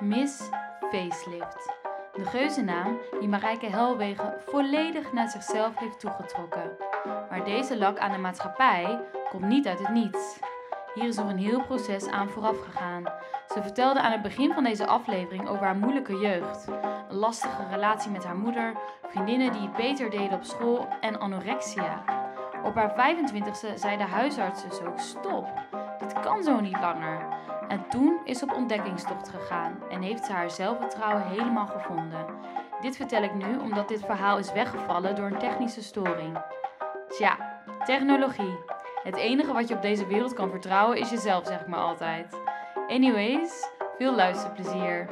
Miss Facelift. De geuzennaam die Marijke Helwegen volledig naar zichzelf heeft toegetrokken. Maar deze lak aan de maatschappij komt niet uit het niets. Hier is nog een heel proces aan vooraf gegaan. Ze vertelde aan het begin van deze aflevering over haar moeilijke jeugd. Een lastige relatie met haar moeder, vriendinnen die het beter deden op school en anorexia. Op haar 25ste zei de huisarts dus ook stop. Dit kan zo niet langer. En toen is ze op ontdekkingstocht gegaan en heeft ze haar zelfvertrouwen helemaal gevonden. Dit vertel ik nu omdat dit verhaal is weggevallen door een technische storing. Tja, technologie. Het enige wat je op deze wereld kan vertrouwen is jezelf, zeg ik maar altijd. Anyways, veel luisterplezier.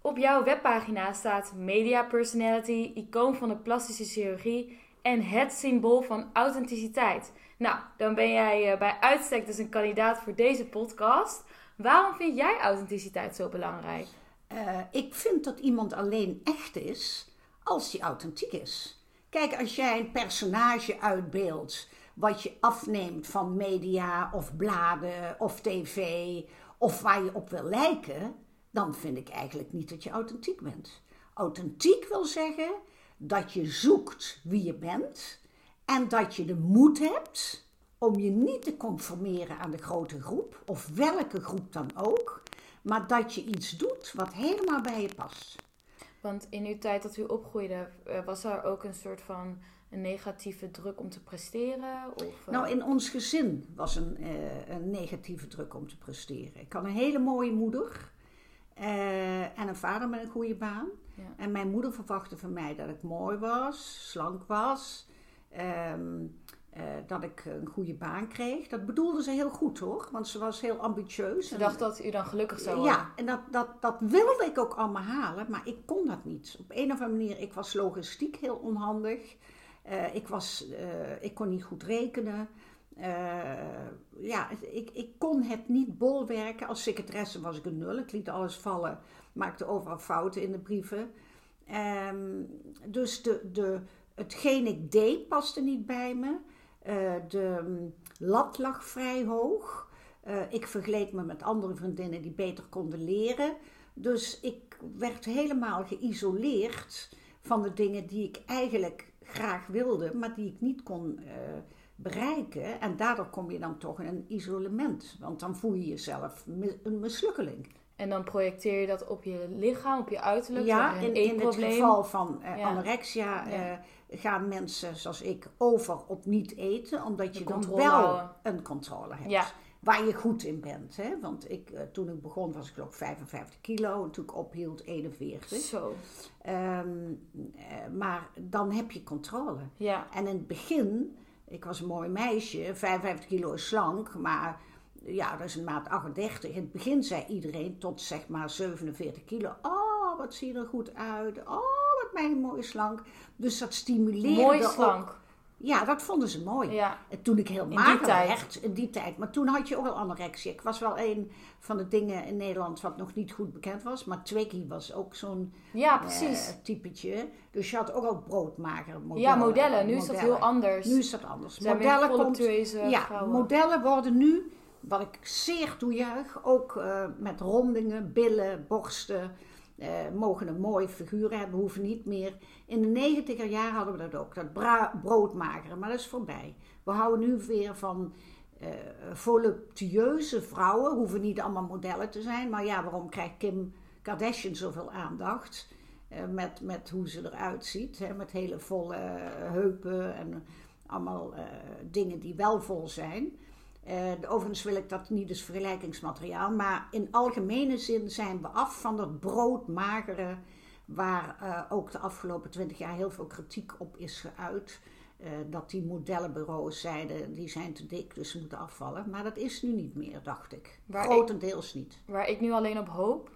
Op jouw webpagina staat media personality, icoon van de plastische chirurgie en het symbool van authenticiteit. Nou, dan ben jij eh, bij uitstek dus een kandidaat voor deze podcast. Waarom vind jij authenticiteit zo belangrijk? Uh, ik vind dat iemand alleen echt is als hij authentiek is. Kijk, als jij een personage uitbeeldt wat je afneemt van media of bladen of tv of waar je op wil lijken, dan vind ik eigenlijk niet dat je authentiek bent. Authentiek wil zeggen dat je zoekt wie je bent en dat je de moed hebt om je niet te conformeren aan de grote groep, of welke groep dan ook, maar dat je iets doet wat helemaal bij je past. Want in uw tijd dat u opgroeide, eh, was er ook een soort van een negatieve druk om te presteren? Of, uh... Nou, in ons gezin was een, uh, een negatieve druk om te presteren. Ik had een hele mooie moeder uh, en een vader met een goede baan. En mijn moeder verwachtte van mij dat ik mooi was, slank was, um, uh, dat ik een goede baan kreeg. Dat bedoelde ze heel goed hoor, want ze was heel ambitieus. Ze dacht dat u dan gelukkig zou worden? Ja, en dat, dat, dat wilde ik ook allemaal halen, maar ik kon dat niet. Op een of andere manier, ik was logistiek heel onhandig. Uh, ik, was, uh, ik kon niet goed rekenen. Ja, ik, ik kon het niet bolwerken. Als secretaresse was ik een nul. Ik liet alles vallen, maakte overal fouten in de brieven. Um, dus de, de, hetgeen ik deed paste niet bij me. Uh, de um, lat lag vrij hoog. Uh, ik vergleek me met andere vriendinnen die beter konden leren. Dus ik werd helemaal geïsoleerd van de dingen die ik eigenlijk graag wilde, maar die ik niet kon bereiken. En daardoor kom je dan toch in een isolement, want dan voel je jezelf een mislukkeling. En dan projecteer je dat op je lichaam, op je uiterlijk? Ja, in, in het geval van uh, ja. anorexia ja. uh, gaan mensen zoals ik over op niet eten, omdat De je dan wel houden. een controle hebt. Ja. Waar je goed in bent. Hè? Want ik, uh, toen ik begon was ik geloof 55 kilo en toen ik ophield 41. Zo. Um, maar dan heb je controle. Ja. En in het begin, ik was een mooi meisje, 55 kilo is slank, maar ja, dat is een maat 38. In het begin zei iedereen tot zeg maar 47 kilo. Oh, wat zie je er goed uit. Oh, wat ben je mooi slank. Dus dat stimuleerde Mooi ook. Ja, dat vonden ze mooi. Ja. En toen ik heel mager werd, in die tijd. Maar toen had je ook al anorexia. Ik was wel een van de dingen in Nederland wat nog niet goed bekend was. Maar Twiggy was ook zo'n Ja, precies. eh, typetje. Dus je had ook al broodmager modellen. ja, modellen. Nu is dat heel anders. Nu is dat anders. Er zijn Modellen komt, ja, vrouwen. modellen worden nu, wat ik zeer toejuich, ook uh, met rondingen, billen, borsten, uh, mogen een mooie figuur hebben, hoeven niet meer. In de negentiger jaar hadden we dat ook, dat broodmageren, maar dat is voorbij. We houden nu weer van uh, voluptueuze vrouwen, hoeven niet allemaal modellen te zijn, maar ja, waarom krijgt Kim Kardashian zoveel aandacht? met, met hoe ze eruit ziet, hè, met hele volle heupen en allemaal dingen die wel vol zijn. Uh, overigens wil ik dat niet als vergelijkingsmateriaal, maar in algemene zin zijn we af van dat broodmagere, waar uh, ook de afgelopen twintig jaar heel veel kritiek op is geuit. Uh, dat die modellenbureaus zeiden, die zijn te dik, dus ze moeten afvallen. Maar dat is nu niet meer, dacht ik. Waar Grotendeels ik, niet. Waar ik nu alleen op hoop,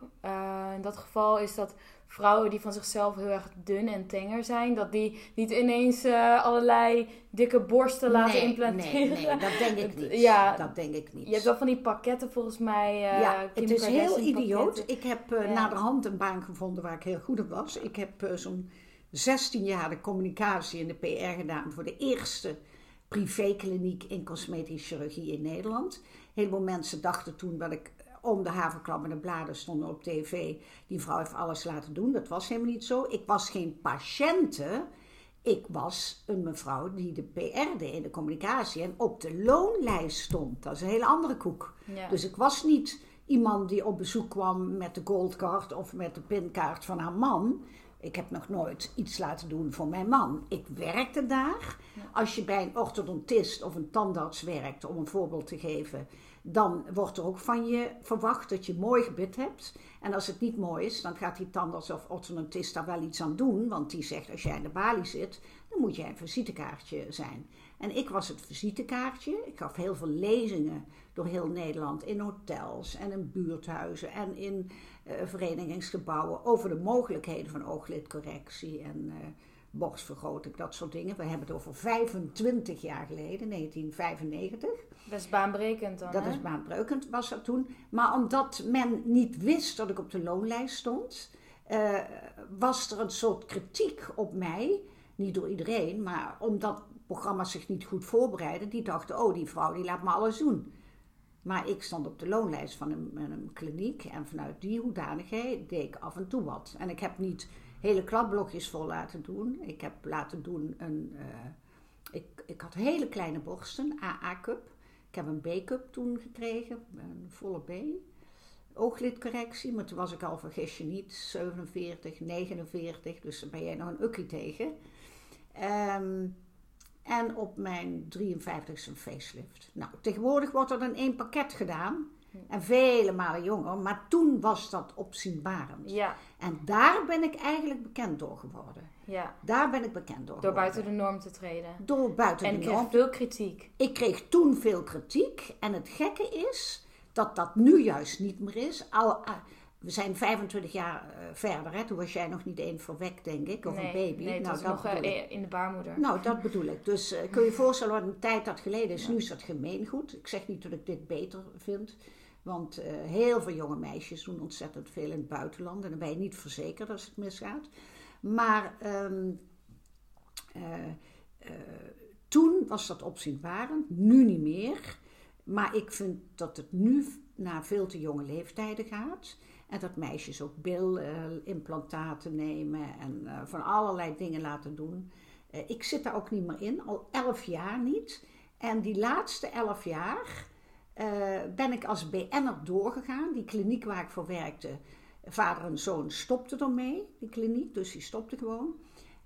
in dat geval is dat vrouwen die van zichzelf heel erg dun en tenger zijn, dat die niet ineens uh, allerlei dikke borsten laten implanteren. Nee, nee, dat denk ik niet. ja, dat denk ik niet. Je hebt wel van die pakketten volgens mij. Uh, ja, Kim het is heel idioot. Ik heb uh, Ja. naderhand een baan gevonden waar ik heel goed op was. Ik heb zo'n 16 jaar de communicatie en de PR gedaan voor de eerste privékliniek in cosmetische chirurgie in Nederland. Heel veel mensen dachten toen dat ik om de haverklap en de bladen stonden op tv. Die vrouw heeft alles laten doen. Dat was helemaal niet zo. Ik was geen patiënte. Ik was een mevrouw die de PR deed in de communicatie en op de loonlijst stond. Dat is een hele andere koek. Ja. Dus ik was niet iemand die op bezoek kwam met de goldcard of met de pinkaart van haar man. Ik heb nog nooit iets laten doen voor mijn man. Ik werkte daar. Als je bij een orthodontist of een tandarts werkt, om een voorbeeld te geven, dan wordt er ook van je verwacht dat je mooi gebit hebt. En als het niet mooi is, dan gaat die tandarts of orthodontist daar wel iets aan doen. Want die zegt, als jij in de balie zit, dan moet jij een visitekaartje zijn. En ik was het visitekaartje. Ik gaf heel veel lezingen door heel Nederland in hotels en in buurthuizen en in uh, verenigingsgebouwen over de mogelijkheden van ooglidcorrectie en uh, borstvergroting, dat soort dingen. We hebben het over 25 jaar geleden, 1995. Dat is baanbrekend dan. Dat hè? is baanbrekend, was dat toen. Maar omdat men niet wist dat ik op de loonlijst stond, uh, was er een soort kritiek op mij. Niet door iedereen, maar omdat programma's zich niet goed voorbereiden. Die dachten, oh, die vrouw die laat me alles doen. Maar ik stond op de loonlijst van een, een kliniek en vanuit die hoedanigheid deed ik af en toe wat. En ik heb niet hele kladblokjes vol laten doen. Ik heb laten doen een. Uh, ik, ik had hele kleine borsten, AA-cup. Ik heb een B-cup toen gekregen, een volle B. Ooglidcorrectie, maar toen was ik al, vergis je niet, 47, 49, dus daar ben jij nog een ukkie tegen. Um, en op mijn 53ste facelift. Nou, tegenwoordig wordt er dan één pakket gedaan. En vele malen jonger. Maar toen was dat opzienbarend. Ja. En daar ben ik eigenlijk bekend door geworden. Ja. Daar ben ik bekend door Door geworden. buiten de norm te treden. Door buiten En de ik kreeg norm. veel kritiek. Ik kreeg toen veel kritiek. En het gekke is dat dat nu juist niet meer is. Al, ah, we zijn 25 jaar uh, verder. Hè? Toen was jij nog niet één verwekt, denk ik. Of nee, een baby. Nee, nou, was dat nog uh, ik. in de baarmoeder. Nou, dat bedoel ik. Dus kun je je voorstellen wat een tijd dat geleden is. Nu is dat gemeengoed. Ik zeg niet dat ik dit beter vind. Want uh, heel veel jonge meisjes doen ontzettend veel in het buitenland. En dan ben je niet verzekerd als het misgaat. Maar um, uh, toen was dat opzienbarend. Nu niet meer. Maar ik vind dat het nu naar veel te jonge leeftijden gaat. En dat meisjes ook bilimplantaten nemen en van allerlei dingen laten doen. Ik zit daar ook niet meer in, al elf jaar niet. En die laatste elf jaar uh, ben ik als BN'er doorgegaan. Die kliniek waar ik voor werkte, vader en zoon stopten ermee, die kliniek, dus die stopte gewoon.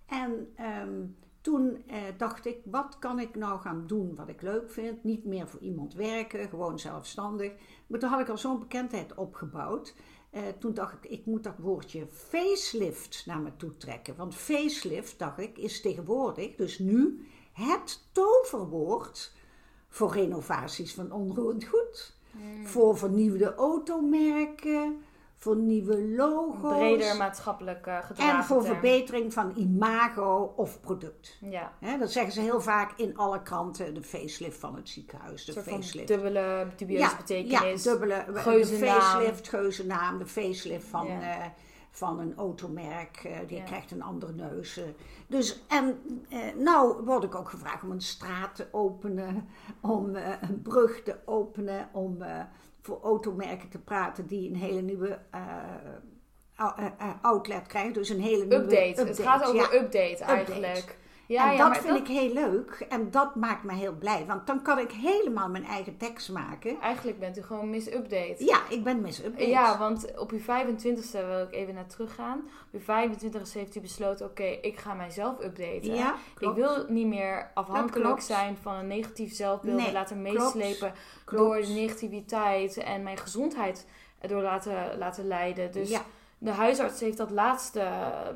En um, toen eh, dacht ik, wat kan ik nou gaan doen wat ik leuk vind? Niet meer voor iemand werken, gewoon zelfstandig. Maar toen had ik al zo'n bekendheid opgebouwd. Uh, toen dacht ik, ik moet dat woordje facelift naar me toe trekken. Want facelift, dacht ik, is tegenwoordig, dus nu, het toverwoord voor renovaties van onroerend goed. Mm. Voor vernieuwde automerken, voor nieuwe logo's. Breder maatschappelijk uh, gedragen En voor term. verbetering van imago of product. Ja. He, dat zeggen ze heel vaak in alle kranten. De facelift van het ziekenhuis. De facelift. dubbele dubieuze ja, betekenis. Ja, dubbele. Geuzennaam. De facelift, geuzennaam. De facelift van, Ja. eh, van een automerk. eh, die Ja. krijgt een andere neus. eh. Dus, en eh, nou word ik ook gevraagd om een straat te openen. Om een brug te openen. Om voor automerken te praten die een hele nieuwe... ou- outlet krijgen, dus een hele nieuwe Update. Het gaat over ja. update eigenlijk. Ja, en ja, dat vind ik heel leuk en dat maakt me heel blij, want dan kan ik helemaal mijn eigen tekst maken. Eigenlijk bent u gewoon Miss Update. Ja, ik ben Miss Update. Ja, want op uw 25ste wil ik even naar teruggaan. Op uw 25ste heeft u besloten, oké, ik ga mijzelf updaten. Ja, ik wil niet meer afhankelijk zijn van een negatief zelfbeeld. Nee, en laten meeslepen Klopt. door de negativiteit en mijn gezondheid erdoor laten, laten leiden. Dus ja, de huisarts heeft dat laatste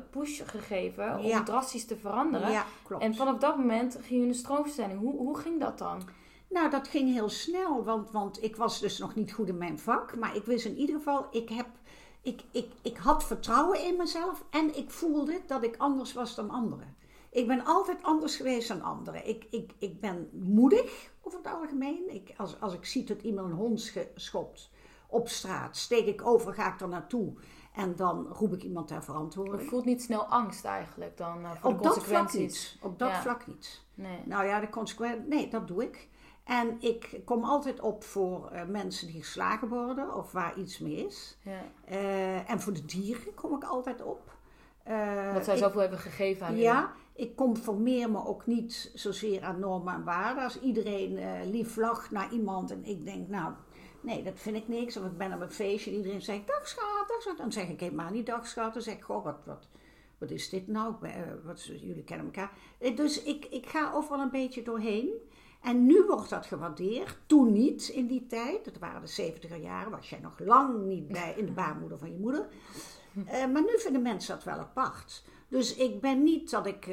push gegeven om Ja. drastisch te veranderen. ja, klopt. En vanaf dat moment ging de stroomversnelling. Hoe, hoe ging dat dan? Nou, dat ging heel snel, want, want ik was dus nog niet goed in mijn vak. Maar ik wist in ieder geval, ik, heb, ik, ik, ik had vertrouwen in mezelf en ik voelde dat ik anders was dan anderen. Ik ben altijd anders geweest dan anderen. Ik, ik, ik ben moedig over het algemeen. Ik, als, als ik zie dat iemand een hond schopt op straat, steek ik over, ga ik er naartoe. En dan roep ik iemand ter Je verantwoording. voelt niet snel angst eigenlijk dan eh, voor Op de dat vlak consequenties. niet. Op dat Ja. vlak niet. Nee. Nou ja, de consequenties, nee, dat doe ik. En ik kom altijd op voor eh, mensen die geslagen worden of waar iets mee is. Ja. Eh, en voor de dieren kom ik altijd op. Dat zij zoveel hebben gegeven aan. Ja, ik conformeer me ook niet zozeer aan normen en waarden. Als iedereen lief lacht naar iemand en ik denk, nou, nee, dat vind ik niks. Of ik ben op een feestje en iedereen zegt, dag schat, dag schat. Dan zeg ik helemaal niet dag schat. Dan zeg ik, goh, wat, wat, wat is dit nou? Eh, wat, jullie kennen elkaar. Eh, Dus ik, ik ga overal een beetje doorheen. En nu wordt dat gewaardeerd. Toen niet in die tijd. Dat waren de 70er jaren. Was jij nog lang niet bij in de baarmoeder van je moeder. Eh, maar nu vinden mensen dat wel apart. Dus ik ben niet dat ik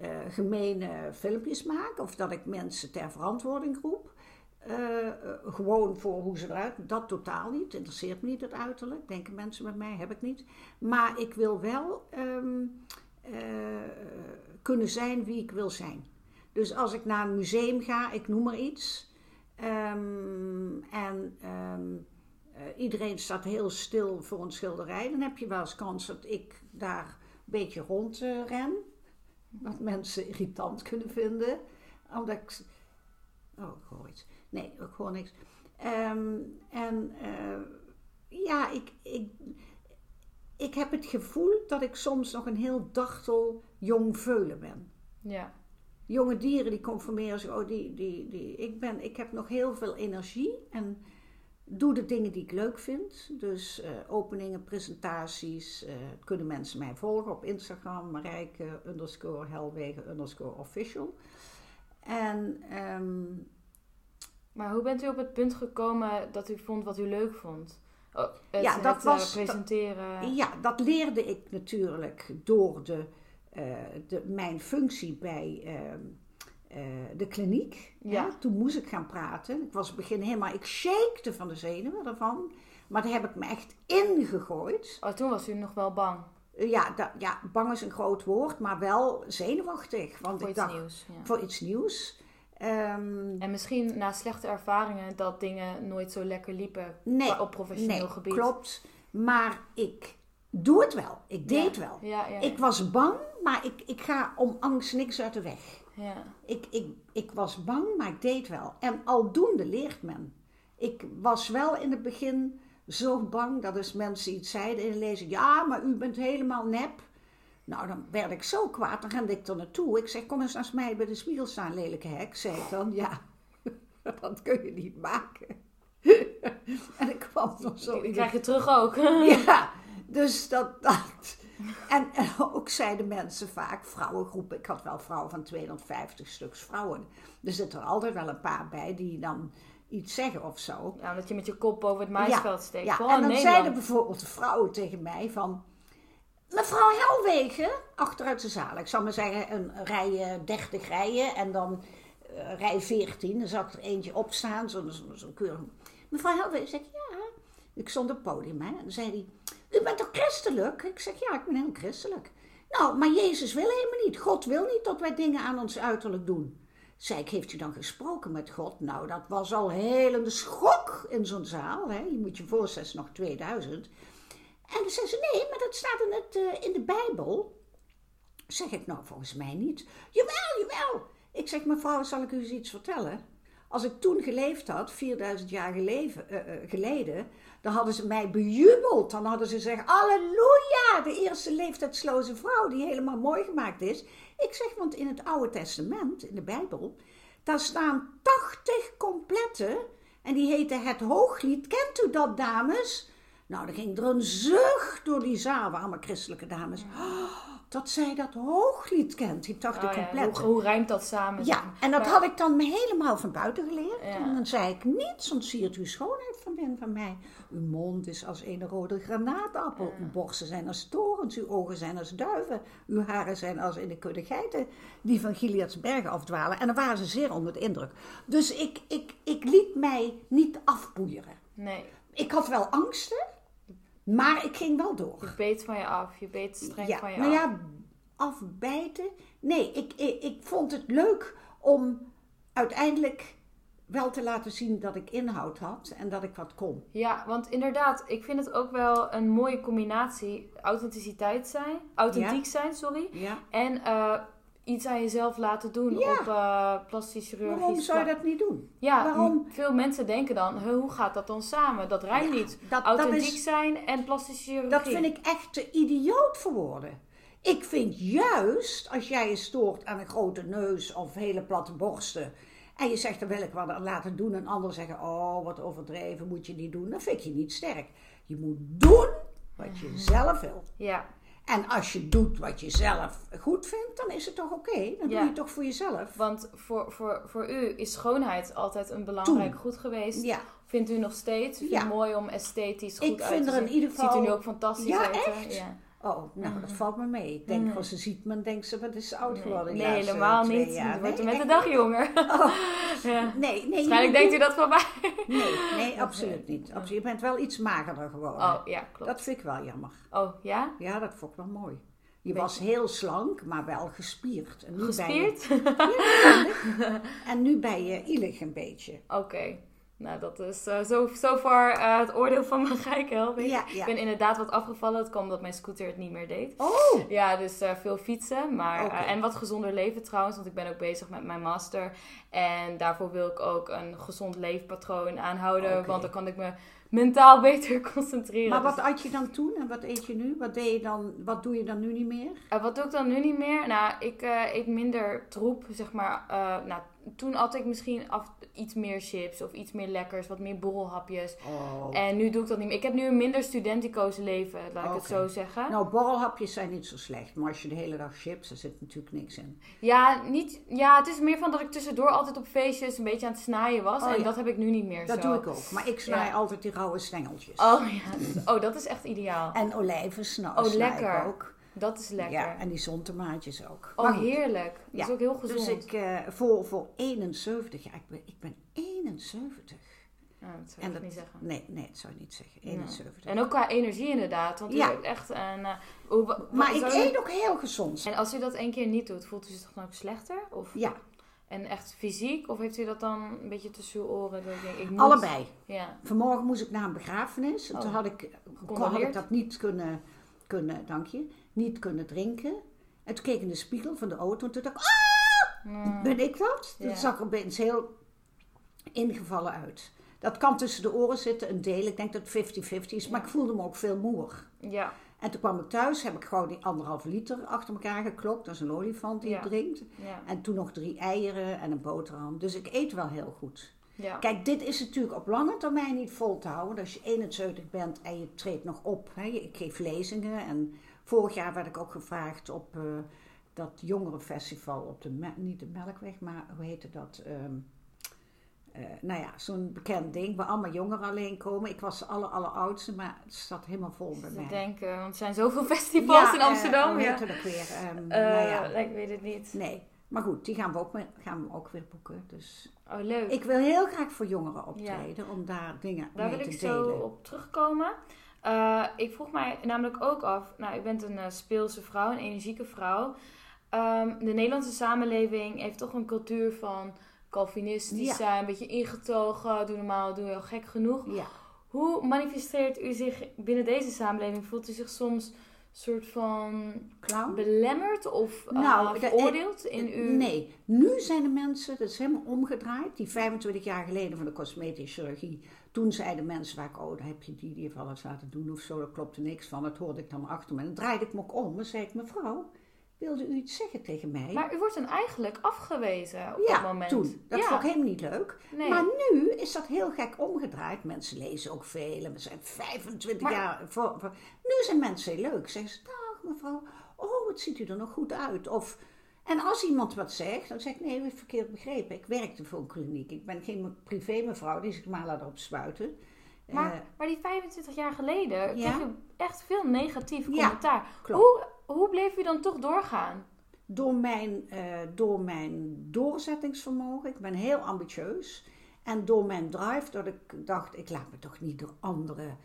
eh, gemene filmpjes maak of dat ik mensen ter verantwoording roep. Eh, eh, gewoon voor hoe ze eruit. Dat totaal niet. Interesseert me niet het uiterlijk. Denken mensen met mij, heb ik niet. Maar ik wil wel ehm, eh, kunnen zijn wie ik wil zijn. Dus als ik naar een museum ga, ik noem maar iets. ehm, en ehm, eh, iedereen staat heel stil voor een schilderij. Dan heb je wel eens kans dat ik daar een beetje rond eh, ren. Wat mensen irritant kunnen vinden. Omdat ik... Oh, ik hoor iets. Nee, ik hoor niks. Ehm, en eh, ja, ik, ik, ik heb het gevoel dat ik soms nog een heel dartel jong veulen ben Ja. jonge dieren die conformeren zich, oh, die, die, die. Ik, ben, ik heb nog heel veel energie en doe de dingen die ik leuk vind. Dus eh, openingen, presentaties, eh, kunnen mensen mij volgen op Instagram, Marijke underscore Helwegen underscore official. En ehm, Maar hoe bent u op het punt gekomen dat u vond wat u leuk vond? Oh, het, Ja, dat het, was- eh, presenteren. ja, dat leerde ik natuurlijk door de, eh, de, mijn functie bij ehm, eh, de kliniek. Ja. Hè? Toen moest ik gaan praten. Ik was in het begin helemaal, ik shakte van de zenuwen daarvan. Maar daar heb ik me echt ingegooid. Oh, toen was u nog wel bang Eh, Ja, da- ja, bang is een groot woord, maar wel zenuwachtig. Want voor ik iets dacht, nieuws. Ja. voor iets nieuws. Ehm, En misschien na slechte ervaringen dat dingen nooit zo lekker liepen nee, op professioneel nee, gebied. klopt. Maar ik doe het wel. Ik deed Ja. wel. Ja, ja, ja. Ik was bang, maar ik, ik ga om angst niks uit de weg. ja. Ik, ik, ik was bang, maar ik deed wel. En aldoende leert men. Ik was wel in het begin zo bang dat als mensen iets zeiden in de lezing... Ja, maar u bent helemaal nep. Nou, dan werd ik zo kwaad, dan rende ik er naartoe. Ik zeg, kom eens naast mij bij de spiegel staan, lelijke hek. Zei ik dan, ja, dat kun je niet maken. en ik kwam nog zo de krijg je terug ook. ja, dus dat. dat. En, en ook zeiden mensen vaak, vrouwengroepen. Ik had wel vrouwen van 250 stuks vrouwen. Er zitten er altijd wel een paar bij die dan iets zeggen of zo. Ja, omdat je met je kop boven het maisveld steekt. Ja, en dan zeiden bijvoorbeeld de vrouwen tegen mij van... Mevrouw Helwegen, achteruit de zaal. Ik zal maar zeggen, een rij eh, 30 rijen en dan eh, rij 14. Dan zag er eentje opstaan, zo'n zo, keurig. Mevrouw Helwegen, zeg ik, ja. Ik stond op het podium, hè. En dan zei hij, u bent toch christelijk? Ik zeg, ja, ik ben heel christelijk. Nou, maar Jezus wil helemaal niet. God wil niet dat wij dingen aan ons uiterlijk doen. Zei ik, heeft u dan gesproken met God? Nou, dat was al helemaal schok in zo'n zaal. Hè? Je moet je voorstellen, nog 2000. En dan zei ze, nee, maar dat staat in, het, eh, in de Bijbel. Zeg ik, nou, volgens mij niet. Jawel, jawel. Ik zeg, mevrouw, zal ik u eens iets vertellen? Als ik toen geleefd had, 4000 jaar eh, eh, geleden, dan hadden ze mij bejubeld. Dan hadden ze gezegd, halleluja, de eerste leeftijdsloze vrouw die helemaal mooi gemaakt is. Ik zeg, want in het Oude Testament, in de Bijbel, daar staan 80 complete. En die heten het Hooglied. Kent u dat, dames? Nou, dan ging er een zucht door die zaal, allemaal christelijke dames. Oh, dat zij dat Hooglied kent, die 80 Oh ja, hoe, hoe rijmt dat samen? Ja, en dat Maar- had ik dan me helemaal van buiten geleerd. Ja. En dan zei ik, niets ontsiert uw schoonheid van binnen van mij. Uw mond is als een rode granaatappel. Uw borsten zijn als torens. Uw ogen zijn als duiven. Uw haren zijn als in de kudde geiten die van Gilead's bergen afdwalen. En dan waren ze zeer onder de indruk. Dus ik, ik, ik liet mij niet afboeieren. Nee, Ik had wel angsten, maar ik ging wel door. je beet van je af. Je beet streng Ja, van je nou af. ja, afbijten. Nee, ik, ik, ik vond het leuk om uiteindelijk wel te laten zien dat ik inhoud had en dat ik wat kon. Ja, want inderdaad, ik vind het ook wel een mooie combinatie. Authenticiteit zijn, authentiek zijn, sorry. Ja. En eh, iets aan jezelf laten doen Ja. op eh plastisch chirurgisch Waarom zou je dat niet doen? Ja, Waarom? veel mensen denken dan, "Huh, hoe gaat dat dan samen? Dat rijmt Ja, niet. dat- dat Authentiek is- zijn en plastische chirurgie. Dat vind ik echt te idioot voor woorden. Ik vind juist, als jij je stoort aan een grote neus of hele platte borsten. En je zegt, dan wil ik wat aan laten doen. En anderen zeggen, oh, wat overdreven, moet je niet doen. Dan vind ik je niet sterk. Je moet doen wat je zelf wil. Ja, En als je doet wat je zelf goed vindt, dan is het toch oké? Dan doe je het toch voor jezelf? want voor, voor, voor u is schoonheid altijd een belangrijk goed geweest. Ja. Vindt u nog steeds? Vindt Ja. het mooi om esthetisch goed Ik uit vind te er in zien? ieder geval- Ziet u nu ook fantastisch Ja, uit? echt? Ja. Oh, nou, dat valt me mee. Ik denk, als ze ziet me, dan denkt ze, wat is ze oud geworden? de Mhm. Nee, helemaal niet. jaar. Je wordt Nee, met de dag jonger. ja. Nee, nee. Waarschijnlijk denkt u dat van mij. Nee, nee, absoluut niet. Absoluut. Je bent wel iets magerder geworden. Oh, ja, klopt. Dat vind ik wel jammer. Oh, ja? Ja, dat vond ik wel mooi. Je was heel slank, maar wel gespierd. En nu Gespierd? Ben je, Ja, en nu ben je ielig een beetje. Oké. Nou, dat is eh, zo so far eh, het oordeel van mijn Helwig. Ja, ja. Ik ben inderdaad wat afgevallen. Het kwam omdat mijn scooter het niet meer deed. Oh, Ja, dus eh, veel fietsen. Maar, en wat gezonder leven trouwens. Want ik ben ook bezig met mijn master. En daarvoor wil ik ook een gezond leefpatroon aanhouden. Want dan kan ik me mentaal beter concentreren. maar Dus- wat at je dan toen en wat eet je nu? Wat, deed je dan, wat doe je dan nu niet meer? Wat doe ik dan nu niet meer? Nou, ik eet minder troep, zeg maar. Nou, toen at ik misschien af, iets meer chips of iets meer lekkers, wat meer borrelhapjes. Oh. En nu doe ik dat niet meer. Ik heb nu een minder studenticoos leven, laat ik het zo zeggen. Nou, borrelhapjes zijn niet zo slecht. Maar als je de hele dag chips, er zit natuurlijk niks in. Ja, niet, ja, het is meer van dat ik tussendoor altijd op feestjes een beetje aan het snijden was. Oh, en ja. dat heb ik nu niet meer Dat zo. doe ik ook. Maar ik snij Ja. altijd die rauwe stengeltjes. Oh ja, oh, dat is echt ideaal. En olijven snij, Oh, lekker. ik ook. Dat is lekker. Ja, en die zontomaatjes ook. oh, heerlijk. Dat Ja, is ook heel gezond. Dus ik, eh, voor, voor 71, ja, ik ben, ik ben 71. Ja, dat zou En ik dat, niet zeggen. nee, nee, dat zou ik niet zeggen. Ja. 71. En ook qua energie inderdaad. Want Ja. echt een... eh, hoe, Maar ik eet ook heel gezond. En als u dat één keer niet doet, voelt u zich dan ook slechter? Of, Ja, En echt fysiek? Of heeft u dat dan een beetje tussen uw oren? Dat ik denk, ik moet... allebei. Ja. Vanmorgen moest ik naar een begrafenis. En Oh. toen had ik, kon, had ik dat niet kunnen, kunnen, dank je, niet kunnen drinken. En toen keek ik in de spiegel van de auto en toen dacht ik, ah, Mm. ben ik dat? Ja. Dat zag er opeens heel ingevallen uit. Dat kan tussen de oren zitten, een deel. Ik denk dat het 50-50 is, maar ik voelde me ook veel moer. Ja. En toen kwam ik thuis, heb ik gewoon die anderhalf liter achter elkaar geklokt. Dat is een olifant die Ja. drinkt. Ja. En toen nog drie eieren en een boterham. Dus ik eet wel heel goed. Ja. Kijk, dit is natuurlijk op lange termijn niet vol te houden. Als je 71 bent en je treedt nog op. Hè. Ik geef lezingen. En vorig jaar werd ik ook gevraagd op eh, dat jongerenfestival op de, niet de Melkweg, maar hoe heette dat? Ehm, eh, nou ja, zo'n bekend ding waar allemaal jongeren alleen komen. Ik was de aller, alleroudste, maar het zat helemaal vol bij mij. denken, want er zijn zoveel festivals in eh, Amsterdam. hoe ja. dat weer? Ehm, Eh, nou ja, Ik weet het niet. nee. Maar goed, die gaan we ook, gaan we ook weer boeken. Dus Oh, leuk. ik wil heel graag voor jongeren optreden, om daar dingen Daar mee wil te ik zo delen. op terugkomen. Eh, ik vroeg mij namelijk ook af, nou, u bent een eh, speelse vrouw, een energieke vrouw. Ehm, de Nederlandse samenleving heeft toch een cultuur van Calvinistisch Ja. zijn, een beetje ingetogen, doe normaal, doe heel gek genoeg. Ja. Hoe manifesteert u zich binnen deze samenleving? Voelt u zich soms soort van Clown? belemmerd of Nou, de- veroordeeld in uw... Nee, nu zijn de mensen, dat is helemaal omgedraaid. Die 25 jaar geleden van de cosmetische chirurgie. Toen zeiden mensen vaak, oh, dan heb je die die heeft alles laten doen of zo. Daar klopte niks van. Dat hoorde ik dan achter me. En dan draaide ik me ook om en zei ik, mevrouw, wilde u iets zeggen tegen mij? Maar u wordt dan eigenlijk afgewezen op ja, dat moment. toen. Dat ja. vond ik helemaal niet leuk. Nee. Maar nu is dat heel gek omgedraaid. Mensen lezen ook veel en we zijn 25 Maar- jaar voor, voor- Nu zijn mensen heel leuk. Zeggen ze, dag mevrouw, oh wat ziet u er nog goed uit. Of, en als iemand wat zegt, dan zeg ik, nee, heeft verkeerd begrepen. Ik werkte voor een kliniek. Ik ben geen privé mevrouw die zich maar laat erop spuiten. Maar, Eh, maar die 25 jaar geleden Ja. kreeg u echt veel negatief commentaar. Hoe, hoe bleef u dan toch doorgaan? door mijn, eh, door mijn doorzettingsvermogen. Ik ben heel ambitieus. En door mijn drive, dat ik dacht, ik laat me toch niet door anderen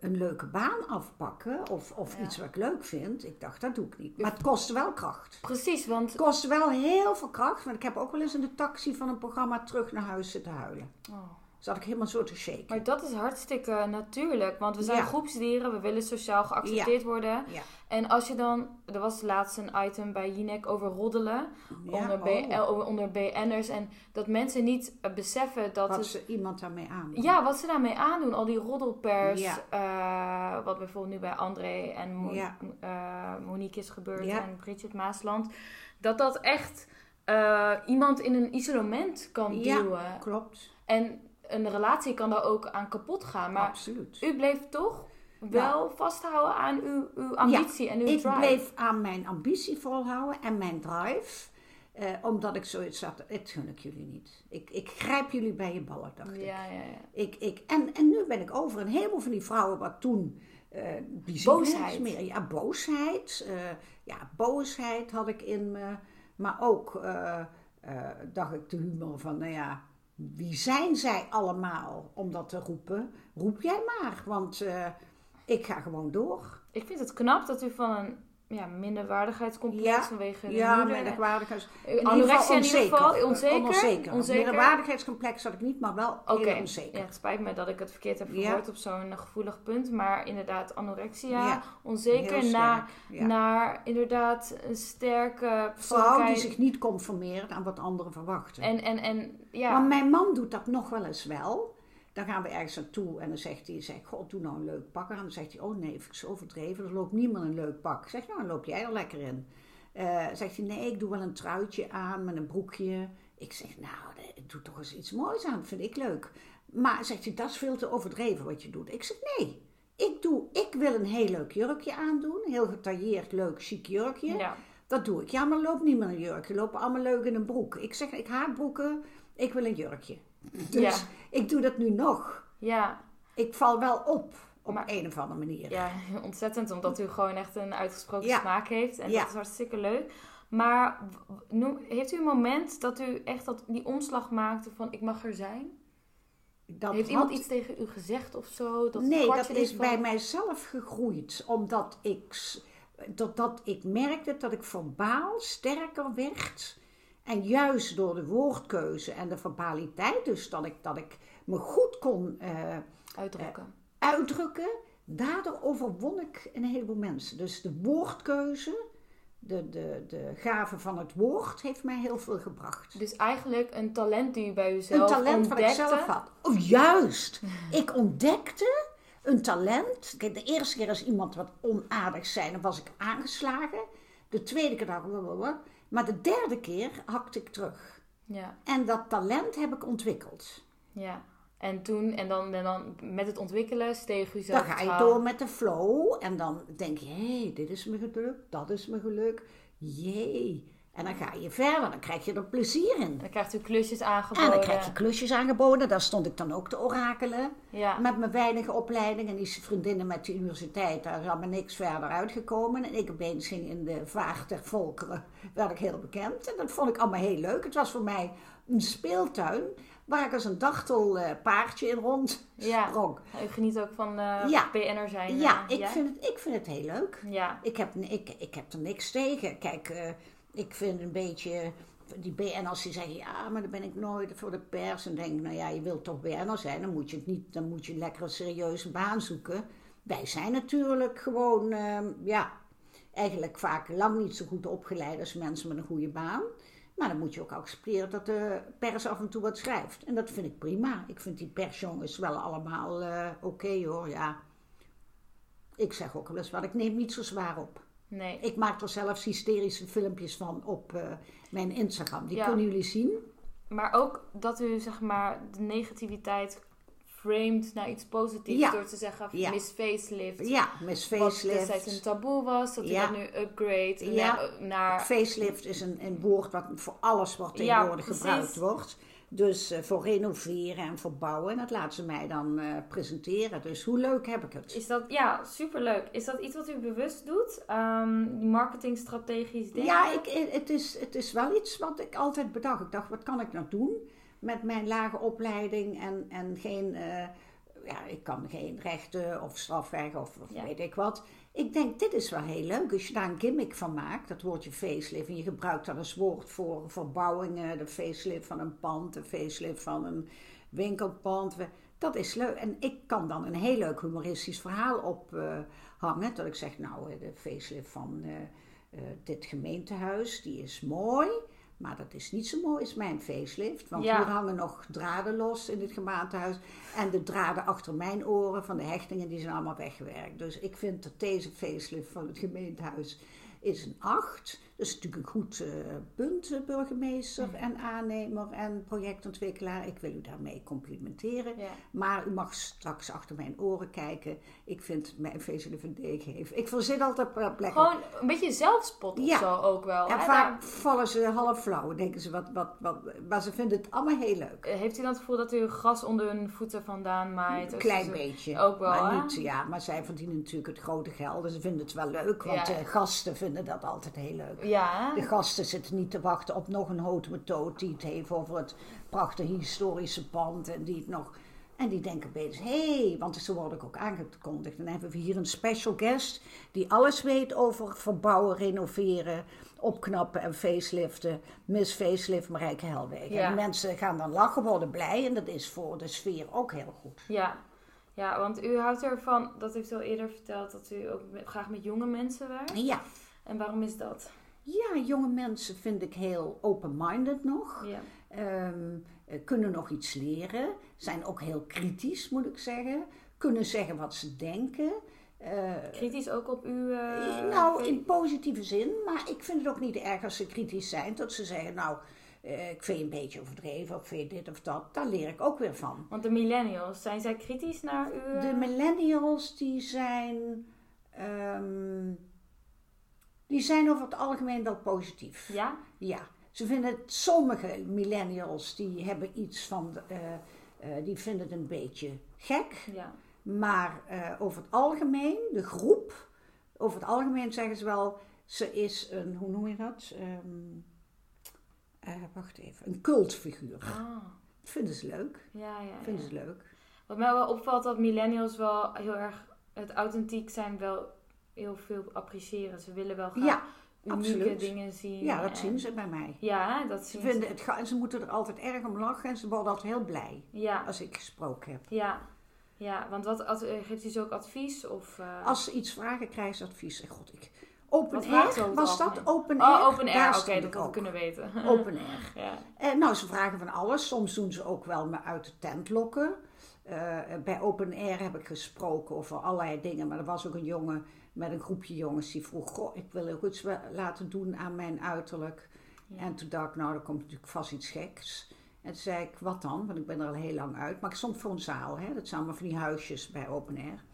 een leuke baan afpakken of, of Ja. iets wat ik leuk vind. Ik dacht, dat doe ik niet. Maar het kostte wel kracht. Precies, want Het kostte wel heel veel kracht, want ik heb ook wel eens in de taxi van een programma terug naar huis zitten huilen. Oh. Zat ik helemaal zo te shaken. Maar dat is hartstikke natuurlijk, want we zijn Ja. groepsdieren, we willen sociaal geaccepteerd worden. Ja. En als je dan, er was laatst een item bij Jinek over roddelen, Ja, onder, oh, onder BN'ers, en dat mensen niet eh, beseffen dat wat het... ze iemand daarmee aan. Ja, wat ze daarmee aandoen, al die roddelpers, Ja. eh, wat bijvoorbeeld nu bij André en Ja. eh, Monique is gebeurd Ja. en Bridget Maasland, dat dat echt iemand in een isolement kan Ja. duwen. Klopt, En een relatie kan daar ook aan kapot gaan, maar absoluut. u bleef toch wel vasthouden aan uw, uw ambitie en uw ik drive. bleef aan mijn ambitie volhouden en mijn drive. eh, omdat ik zoiets had, het gun ik jullie niet. Ik, ik grijp jullie bij je ballen, dacht ik. Ja, ja, ik, ik en, en nu ben ik over een heleboel van die vrouwen wat toen... eh Boosheid. Meer. Ja, boosheid. eh, ja, boosheid had ik in me. Maar ook dacht ik de humor van, nou ja... Wie zijn zij allemaal om dat te roepen? Roep jij maar, want eh, ik ga gewoon door. Ik vind het knap dat u van een ja, minderwaardigheidscomplex Ja, vanwege de Ja, moeder... minderwaardigheids... In ieder anorexia geval in ieder geval, onzeker. onzeker? Onzeker. Minderwaardigheidscomplex had ik niet, maar wel Oké, heel onzeker. ja, het spijt me dat ik het verkeerd heb Ja. verwoord op zo'n gevoelig punt. Maar inderdaad, anorexia, Ja, onzeker, na, naar inderdaad een sterke Vrouw die zich niet conformeert aan wat anderen verwachten. En, en, en ja, Maar mijn man doet dat nog wel eens wel. Dan gaan we ergens naartoe en dan zegt hij, zeg, god, doe nou een leuk pak aan. Dan zegt hij, oh nee, ik zo overdreven, er loopt niemand een leuk pak. Ik zeg, nou, dan loop jij er lekker in. Eh, zegt hij, nee, ik doe wel een truitje aan met een broekje. Ik zeg, nou, doe toch eens iets moois aan, vind ik leuk. Maar zegt hij, dat is veel te overdreven wat je doet. Ik zeg, nee, ik, doe, ik wil een heel leuk jurkje aandoen. Heel getailleerd, leuk, chic jurkje. ja. Dat doe ik. Ja, maar loopt niemand een jurkje. Lopen allemaal leuk in een broek. Ik zeg, ik haat broeken, ik wil een jurkje. Dus Ja. ik doe dat nu nog. ja, Ik val wel op, op Maar- een of andere manier. Ja, ontzettend, omdat u gewoon echt een uitgesproken Ja. smaak heeft. En Ja. dat is hartstikke leuk. Maar noem, heeft u een moment dat u echt dat, die omslag maakte van ik mag er zijn? Dat heeft iemand iets tegen u gezegd of zo? Dat nee, dat is van- bij mijzelf gegroeid. Omdat ik, s- doordat ik merkte dat ik verbaal sterker werd. En juist door de woordkeuze en de verbaliteit, dus dat ik, dat ik me goed kon eh, Uitdrukken. uitdrukken, daardoor overwon ik een heleboel mensen. Dus de woordkeuze, de, de, de gave van het woord, heeft mij heel veel gebracht. dus eigenlijk een talent die u bij uzelf Een talent ik ontdekte. zelf had. Oh, juist! Ik ontdekte een talent. Kijk, de eerste keer als iemand wat onaardig zei, dan was ik aangeslagen. De tweede keer dacht ik. Maar de derde keer hakte ik terug. Ja, En dat talent heb ik ontwikkeld. ja. En toen, en dan, en dan met het ontwikkelen steeg u Dan zelf ga je door met de flow en dan denk je, hé, hey, dit is me gelukt, dat is me gelukt, jee. En dan ga je verder, dan krijg je er plezier in. Dan krijgt u klusjes aangeboden. En dan krijg je klusjes aangeboden, daar stond ik dan ook te orakelen. Ja, Met mijn weinige opleiding en die vriendinnen met de universiteit, daar is allemaal niks verder uitgekomen. En ik opeens ging in de vaart der volkeren, werd ik heel bekend. En dat vond ik allemaal heel leuk. Het was voor mij een speeltuin waar ik als een dachtel paardje in rond Ja. sprong. u geniet ook van eh Ja. BN'er zijn. Ja, eh, ik vind, het, ik vind het heel leuk. Ja, Ik heb, ik, ik heb er niks tegen. Kijk, eh, ik vind een beetje. Die BN'ers die zeggen, ja, maar dan ben ik nooit voor de pers. En denk, nou ja, je wilt toch BN'er zijn, dan moet je, het niet, dan moet je lekker een serieuze baan zoeken. Wij zijn natuurlijk gewoon, ehm, ja, eigenlijk vaak lang niet zo goed opgeleid als mensen met een goede baan. Maar dan moet je ook accepteren dat de pers af en toe wat schrijft. En dat vind ik prima. Ik vind die persjongens wel allemaal eh, oké hoor, ja. Ik zeg ook wel eens wat, ik neem niet zo zwaar op. nee. Ik maak er zelfs hysterische filmpjes van op eh, mijn Instagram. Die Ja. kunnen jullie zien. Maar ook dat u zeg maar de negativiteit framed naar iets positiefs Ja. door te zeggen Ja. Miss Facelift. Ja, Miss Wat destijds een Facelift. taboe was, dat u Ja. dat nu upgrade naar, naar Facelift is een, een woord wat voor alles wat tegenwoordig gebruikt wordt. Dus eh, voor renoveren en verbouwen. En dat laten ze mij dan eh, presenteren. Dus hoe leuk heb ik het? Is dat, ja, superleuk. Is dat iets wat u bewust doet? Die marketingstrategisch denken? Ja, ik, eh, het, is, het is wel iets wat ik altijd bedacht. Ik dacht, wat kan ik nou doen met mijn lage opleiding en, en geen ja, ik kan geen rechten of strafrecht of, of Ja. weet ik wat. Ik denk, dit is wel heel leuk. Als je daar een gimmick van maakt, dat woordje facelift. En je gebruikt dat als woord voor verbouwingen. De facelift van een pand, de facelift van een winkelpand. Dat is leuk. En ik kan dan een heel leuk humoristisch verhaal ophangen. dat ik zeg, nou, eh, de facelift van eh, eh, dit gemeentehuis, die is mooi. Maar dat is niet zo mooi als mijn facelift. Want Ja. hier hangen nog draden los in het gemeentehuis. En de draden achter mijn oren van de hechtingen, die zijn allemaal weggewerkt. Dus ik vind dat deze facelift van het gemeentehuis is een 8. Dat is natuurlijk een goed eh, punt, eh, burgemeester en aannemer en projectontwikkelaar. Ik wil u daarmee complimenteren. Ja. Maar u mag straks achter mijn oren kijken. Ik vind mijn facelift een D geven. Ik verzin altijd plekken. Gewoon een beetje zelfspot of Ja. zo ook wel. En hè? vaak vallen ze half flauw. Denken ze wat, wat, wat. Maar ze vinden het allemaal heel leuk. Daar- Heeft u dan het gevoel dat u gras onder hun voeten vandaan maait? Een klein beetje. Ook wel, maar hè? niet, ja, maar zij verdienen natuurlijk het grote geld. Dus ze vinden het wel leuk. Want eh, gasten vinden dat altijd heel leuk. Ja? De gasten zitten niet te wachten op nog een houtmethode die het heeft over het prachtige historische pand. En die het nog. En die denken opeens, hé, hey, want zo word ik ook aangekondigd. Dan hebben we hier een special guest die alles weet over verbouwen, renoveren, opknappen en faceliften. Miss Facelift Marijke Helwegen. Ja. En de mensen gaan dan lachen, worden blij en dat is voor de sfeer ook heel goed. Ja. ja, want u houdt ervan, dat heeft u al eerder verteld, dat u ook graag met jonge mensen werkt. Ja. En waarom is dat? Ja, jonge mensen vind ik heel open-minded nog. Ja. Ehm, eh, kunnen nog iets leren. Zijn ook heel kritisch, moet ik zeggen. Kunnen zeggen wat ze denken. Eh, Kritisch ook op uw... eh, nou, in positieve zin. Maar ik vind het ook niet erg als ze kritisch zijn. Dat ze zeggen, nou, ik vind je een beetje overdreven. Of vind je dit of dat. Daar leer ik ook weer van. Want de millennials, zijn zij kritisch naar u? eh? De millennials, die zijn... ehm, die zijn over het algemeen wel positief. Ja? Ja, ze vinden het, sommige millennials die hebben iets van, eh, eh, die vinden het een beetje gek. Ja. Maar eh, over het algemeen, de groep, over het algemeen zeggen ze wel, ze is een, hoe noem je dat? Ehm, eh, wacht even, een cultfiguur. Ah, Dat vinden ze leuk. ja, ja. Vinden ja. ze leuk. Wat mij wel opvalt, dat millennials wel heel erg het authentiek zijn, wel heel veel appreciëren. Ze willen wel graag Ja, unieke absoluut. dingen zien. Ja, dat en- zien ze bij mij. Ja, dat Ze, zien vinden het, ga- en ze moeten er altijd erg om lachen en ze worden altijd heel blij Ja, als ik gesproken heb. ja. Ja, want wat, eh, geeft u ze ook advies? Of, eh, Als ze iets vragen, krijgen ze advies. En God, ik... Open Wat ze air, was dat? algemeen? Open air? Oh, open air. Oké, dat had ik kunnen weten. Open air. ja. En nou, ze vragen van alles. Soms doen ze ook wel me uit de tent lokken. Eh, bij Open Air heb ik gesproken over allerlei dingen. Maar er was ook een jongen met een groepje jongens die vroeg... Goh, ik wil ook iets laten doen aan mijn uiterlijk. Ja. En toen dacht ik, nou, er komt natuurlijk vast iets geks. En toen zei ik, wat dan? Want ik ben er al heel lang uit. Maar ik stond voor een zaal, hè. Dat zijn allemaal van die huisjes bij Open Air.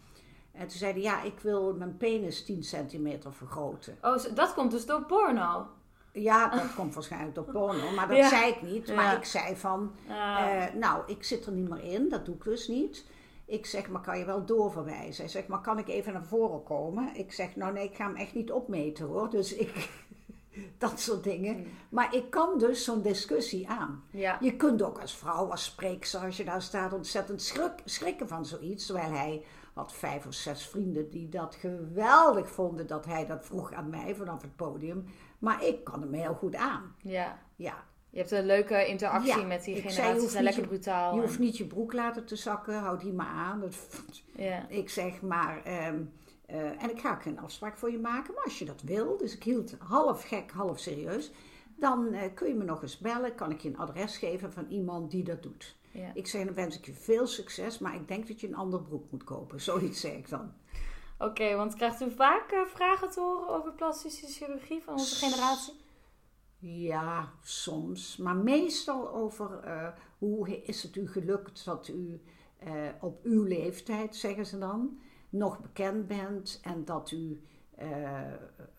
En toen zei hij, ja, ik wil mijn penis 10 centimeter vergroten. Oh, dat komt dus door porno. Ja, dat komt waarschijnlijk door porno, maar dat Ja. zei ik niet. Maar Ja. ik zei van, Ah. eh, nou, ik zit er niet meer in, dat doe ik dus niet. Ik zeg, maar kan je wel doorverwijzen? Hij zegt, maar kan ik even naar voren komen? Ik zeg, nou nee, ik ga hem echt niet opmeten hoor. Dus ik, dat soort dingen. Hmm. Maar ik kan dus zo'n discussie aan. ja. Je kunt ook als vrouw, als spreekster, als je daar staat, ontzettend schrik, schrikken van zoiets. Terwijl hij had vijf of zes vrienden die dat geweldig vonden dat hij dat vroeg aan mij vanaf het podium. Maar ik kan hem heel goed aan. ja. Ja, Je hebt een leuke interactie Ja, met die generaties. zijn niet lekker je- brutaal. je hoeft niet je broek laten te zakken, houd die maar aan. Dat, ja. ik zeg maar, ehm, eh, en ik ga ook geen afspraak voor je maken, maar als je dat wil, dus ik hield half gek, half serieus, dan eh, kun je me nog eens bellen, kan ik je een adres geven van iemand die dat doet. Ik zeg, dan wens ik je veel succes, maar ik denk dat je een ander broek moet kopen. Zoiets zeg ik dan. Oké, want krijgt u vaak eh, vragen te horen over plastische chirurgie van onze generatie? Ja, soms. Maar meestal over eh, hoe is het u gelukt dat u eh, op uw leeftijd, zeggen ze dan, nog bekend bent en dat u, eh,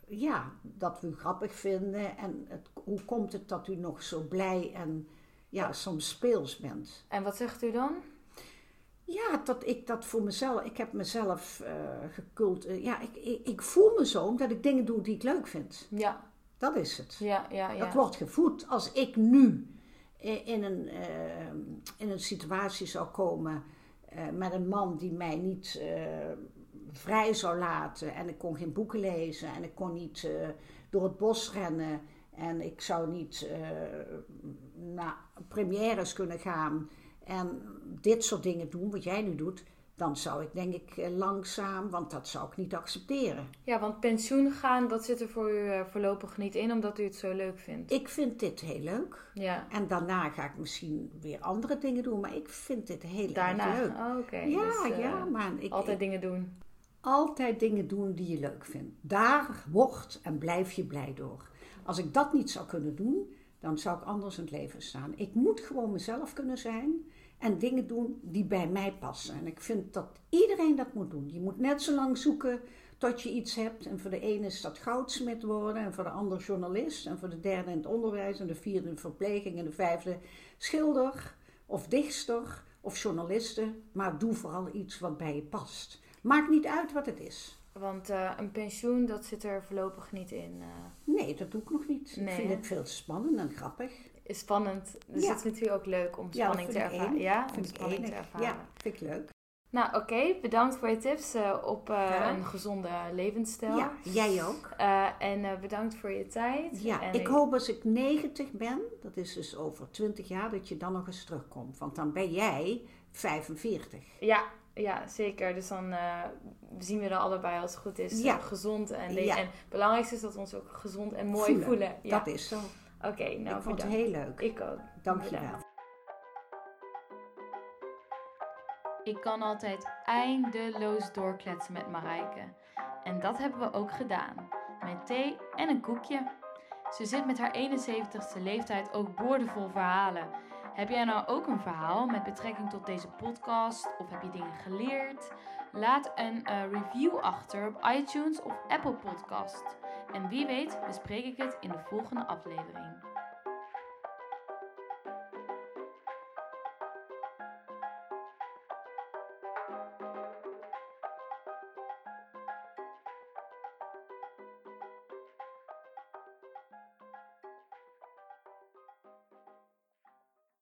ja, dat we u grappig vinden. En het, hoe komt het dat u nog zo blij en ja, soms speels bent? En wat zegt u dan? Ja, dat ik dat voor mezelf, ik heb mezelf gekult. ja, ik, ik, ik voel me zo omdat ik dingen doe die ik leuk vind. Ja, Dat is het. ja, ja. ja. Dat wordt gevoed. Als ik nu in een, eh, in een situatie zou komen eh, met een man die mij niet eh, vrij zou laten. En ik kon geen boeken lezen en ik kon niet eh, door het bos rennen. En ik zou niet naar premières kunnen gaan en dit soort dingen doen, wat jij nu doet. Dan zou ik denk ik eh, langzaam, want dat zou ik niet accepteren. Ja, want pensioen gaan, dat zit er voor u eh, voorlopig niet in, omdat u het zo leuk vindt. Ik vind dit heel leuk. Ja, En daarna ga ik misschien weer andere dingen doen, maar ik vind dit heel daarna. erg leuk. Oh, Oké. ja, dus, eh, ja, maar ik, Altijd ik- dingen doen. altijd dingen doen die je leuk vindt. Daar wordt en blijf je blij door. Als ik dat niet zou kunnen doen, dan zou ik anders in het leven staan. Ik moet gewoon mezelf kunnen zijn en dingen doen die bij mij passen. En ik vind dat iedereen dat moet doen. Je moet net zo lang zoeken tot je iets hebt. En voor de ene is dat goudsmid worden, en voor de ander journalist, en voor de derde in het onderwijs, en de vierde in verpleging, en de vijfde schilder of dichter of journaliste. Maar doe vooral iets wat bij je past. Maakt niet uit wat het is. Want eh, een pensioen, dat zit er voorlopig niet in. eh. Nee, dat doe ik nog niet. Nee, ik vind hè? het veel spannend en grappig. Is spannend. Dus het is natuurlijk ook leuk om spanning te ervaren. Ja, om vind ik spanning te ervaren. Ja, vind ik leuk. Nou, oké. Bedankt voor je tips eh, op eh, Ja. een gezonde levensstijl. Ja, jij ook. Eh, en bedankt voor je tijd. Ja, En ik hoop als ik 90 ben, dat is dus over 20 jaar, dat je dan nog eens terugkomt. Want dan ben jij 45. Ja, ja, zeker. Dus dan zien we er allebei als het goed is. Ja. gezond en, en het belangrijkste is dat we ons ook gezond en mooi Voelen. voelen. Ja. Dat is zo. Oké, nou ik vond het bedankt. heel leuk. Ik ook. Dank je wel. Ik kan altijd eindeloos doorkletsen met Marijke. En dat hebben we ook gedaan. Met thee en een koekje. Ze zit met haar 71ste leeftijd ook boordevol verhalen. Heb jij nou ook een verhaal met betrekking tot deze podcast? Of heb je dingen geleerd? Laat een eh, review achter op iTunes of Apple Podcast. En wie weet bespreek ik het in de volgende aflevering.